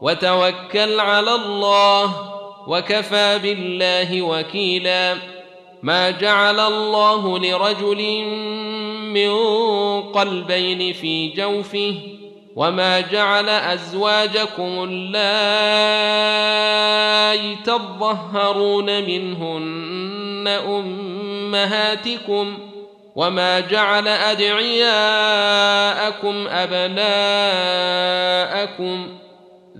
وتوكل على الله وكفى بالله وكيلا. ما جعل الله لرجل من قلبين في جوفه وما جعل أزواجكم اللائي تظهرون منهن أمهاتكم وما جعل أدعياءكم أبناءكم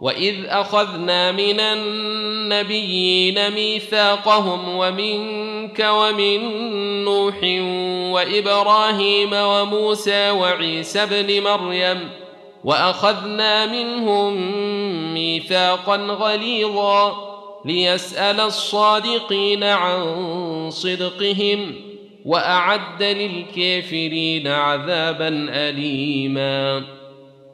واذ اخذنا من النبيين ميثاقهم ومنك ومن نوح وابراهيم وموسى وعيسى ابن مريم واخذنا منهم ميثاقا غليظا ليسال الصادقين عن صدقهم واعد للكافرين عذابا اليما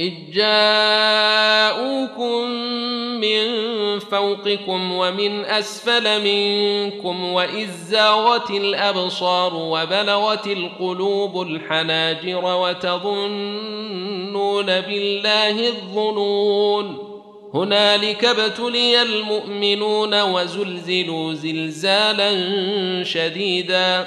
إذ جاءوكم من فوقكم ومن أسفل منكم وإذ زاغت الأبصار وبلغت القلوب الحناجر وتظنون بالله الظنون هنالك ابتلي المؤمنون وزلزلوا زلزالا شديدا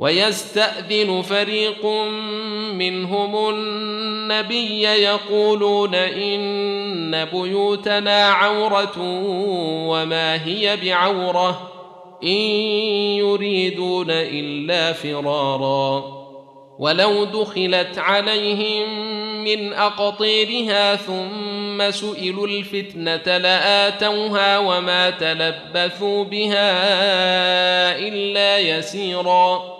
ويستأذن فريق منهم النبي يقولون إن بيوتنا عورة وما هي بعورة إن يريدون إلا فرارا. ولو دخلت عليهم من أقطيرها ثم سئلوا الفتنة لآتوها وما تلبثوا بها إلا يسيرا.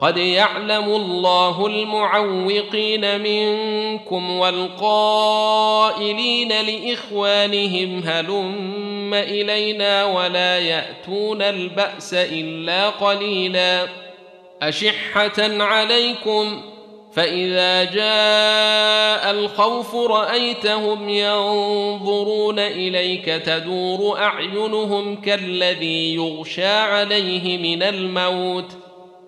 قد يعلم الله المعوقين منكم والقائلين لإخوانهم هلم إلينا ولا يأتون البأس إلا قليلا. أشحة عليكم فإذا جاء الخوف رأيتهم ينظرون إليك تدور أعينهم كالذي يغشى عليه من الموت.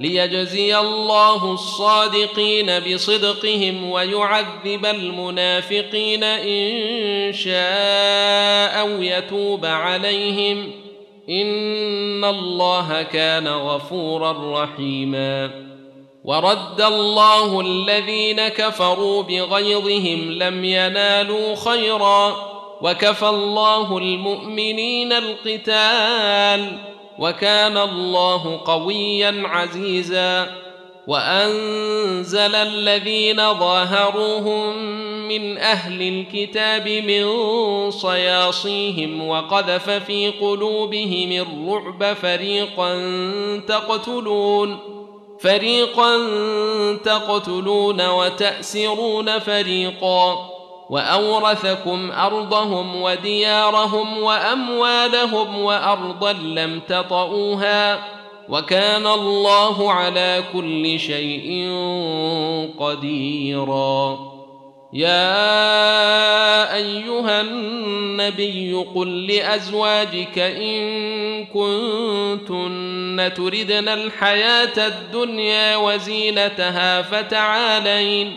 ليجزي الله الصادقين بصدقهم ويعذب المنافقين إن شاء أو يتوب عليهم. إن الله كان غفورا رحيما. ورد الله الذين كفروا بغيظهم لم ينالوا خيرا. وكفى الله المؤمنين القتال. وكان الله قويا عزيزا وأنزل الذين ظاهروهم من أهل الكتاب من صياصيهم وقذف في قلوبهم الرعب فريقا تقتلون فريقا تقتلون وتأسرون فريقا وأورثكم أرضهم وديارهم وأموالهم وأرضا لم تطئوها وكان الله على كل شيء قديرا. يا أيها النبي قل لأزواجك إن كنتن تردن الحياة الدنيا وزينتها فتعالين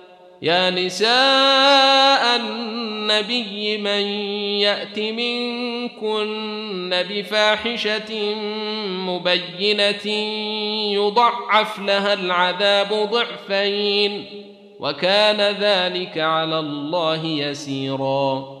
يا نساء النبي من يأت منكن بفاحشة مبينة يضعف لها العذاب ضعفين وكان ذلك على الله يسيرا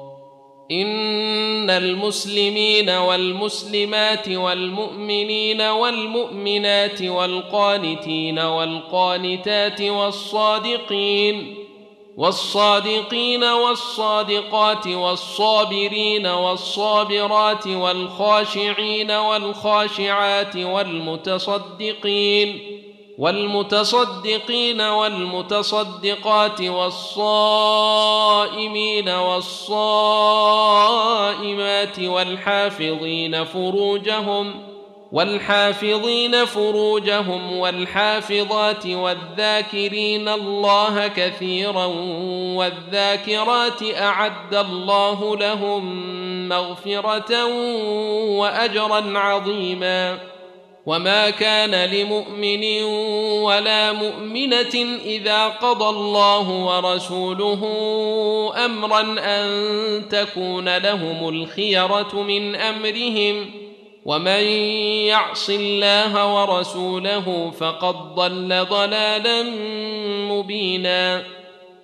ان المسلمين والمسلمات والمؤمنين والمؤمنات والقانتين والقانتات والصادقين والصادقين والصادقات والصابرين والصابرات والخاشعين والخاشعات والمتصدقين والمتصدقين والمتصدقات والصائمين والصائمات والحافظين فروجهم والحافظين فروجهم والحافظات والذاكرين الله كثيرا والذاكرات أعد الله لهم مغفرة وأجرا عظيما وما كان لمؤمن ولا مؤمنه اذا قضى الله ورسوله امرا ان تكون لهم الخيره من امرهم ومن يعص الله ورسوله فقد ضل ضلالا مبينا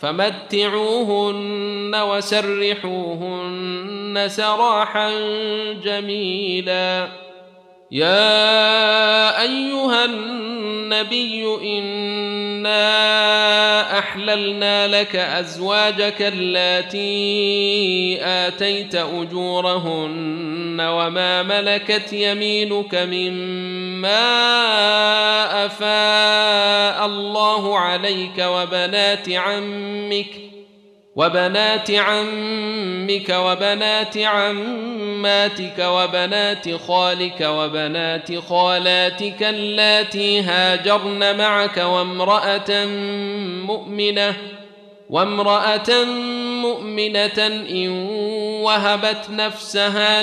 فمتعوهن وسرحوهن سراحا جميلا. يا أيها النبي انا احللنا لك ازواجك اللاتي اتيت اجورهن وما ملكت يمينك مما افاء الله عليك وبنات عمك وبنات عمك وبنات عماتك وبنات خالك وبنات خالاتك اللاتي هاجرن معك وامرأة مؤمنة وامرأة مؤمنة إن وهبت نفسها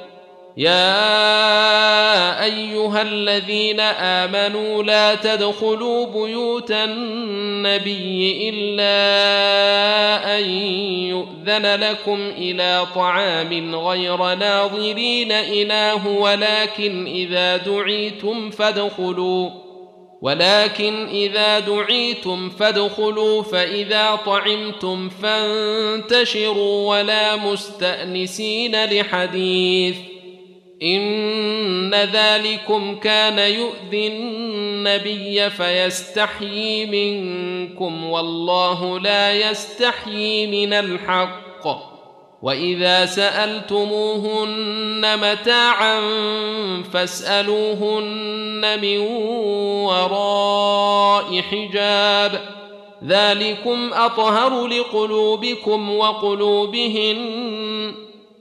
يا أيها الذين آمنوا لا تدخلوا بيوت النبي إلا أن يؤذن لكم إلى طعام غير ناظرين إناه ولكن إذا دعيتم فادخلوا ولكن إذا دعيتم فادخلوا فإذا طعمتم فانتشروا ولا مستأنسين لحديث. إن ذلكم كان يؤذي النبي فيستحيي منكم والله لا يستحيي من الحق. وإذا سألتموهن متاعا فاسألوهن من وراء حجاب. ذلكم أطهر لقلوبكم وقلوبهن.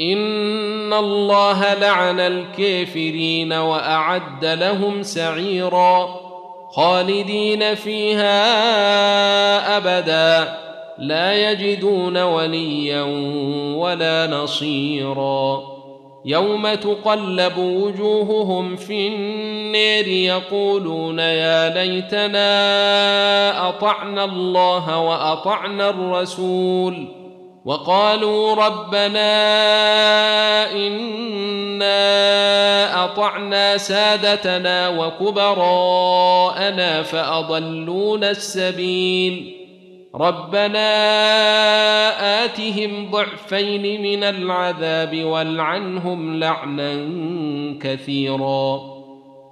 ان الله لعن الكافرين واعد لهم سعيرا خالدين فيها ابدا لا يجدون وليا ولا نصيرا يوم تقلب وجوههم في النير يقولون يا ليتنا اطعنا الله واطعنا الرسول وقالوا ربنا إنا أطعنا سادتنا وكبراءنا فأضلونا السبيل. ربنا آتهم ضعفين من العذاب والعنهم لعنا كثيرا.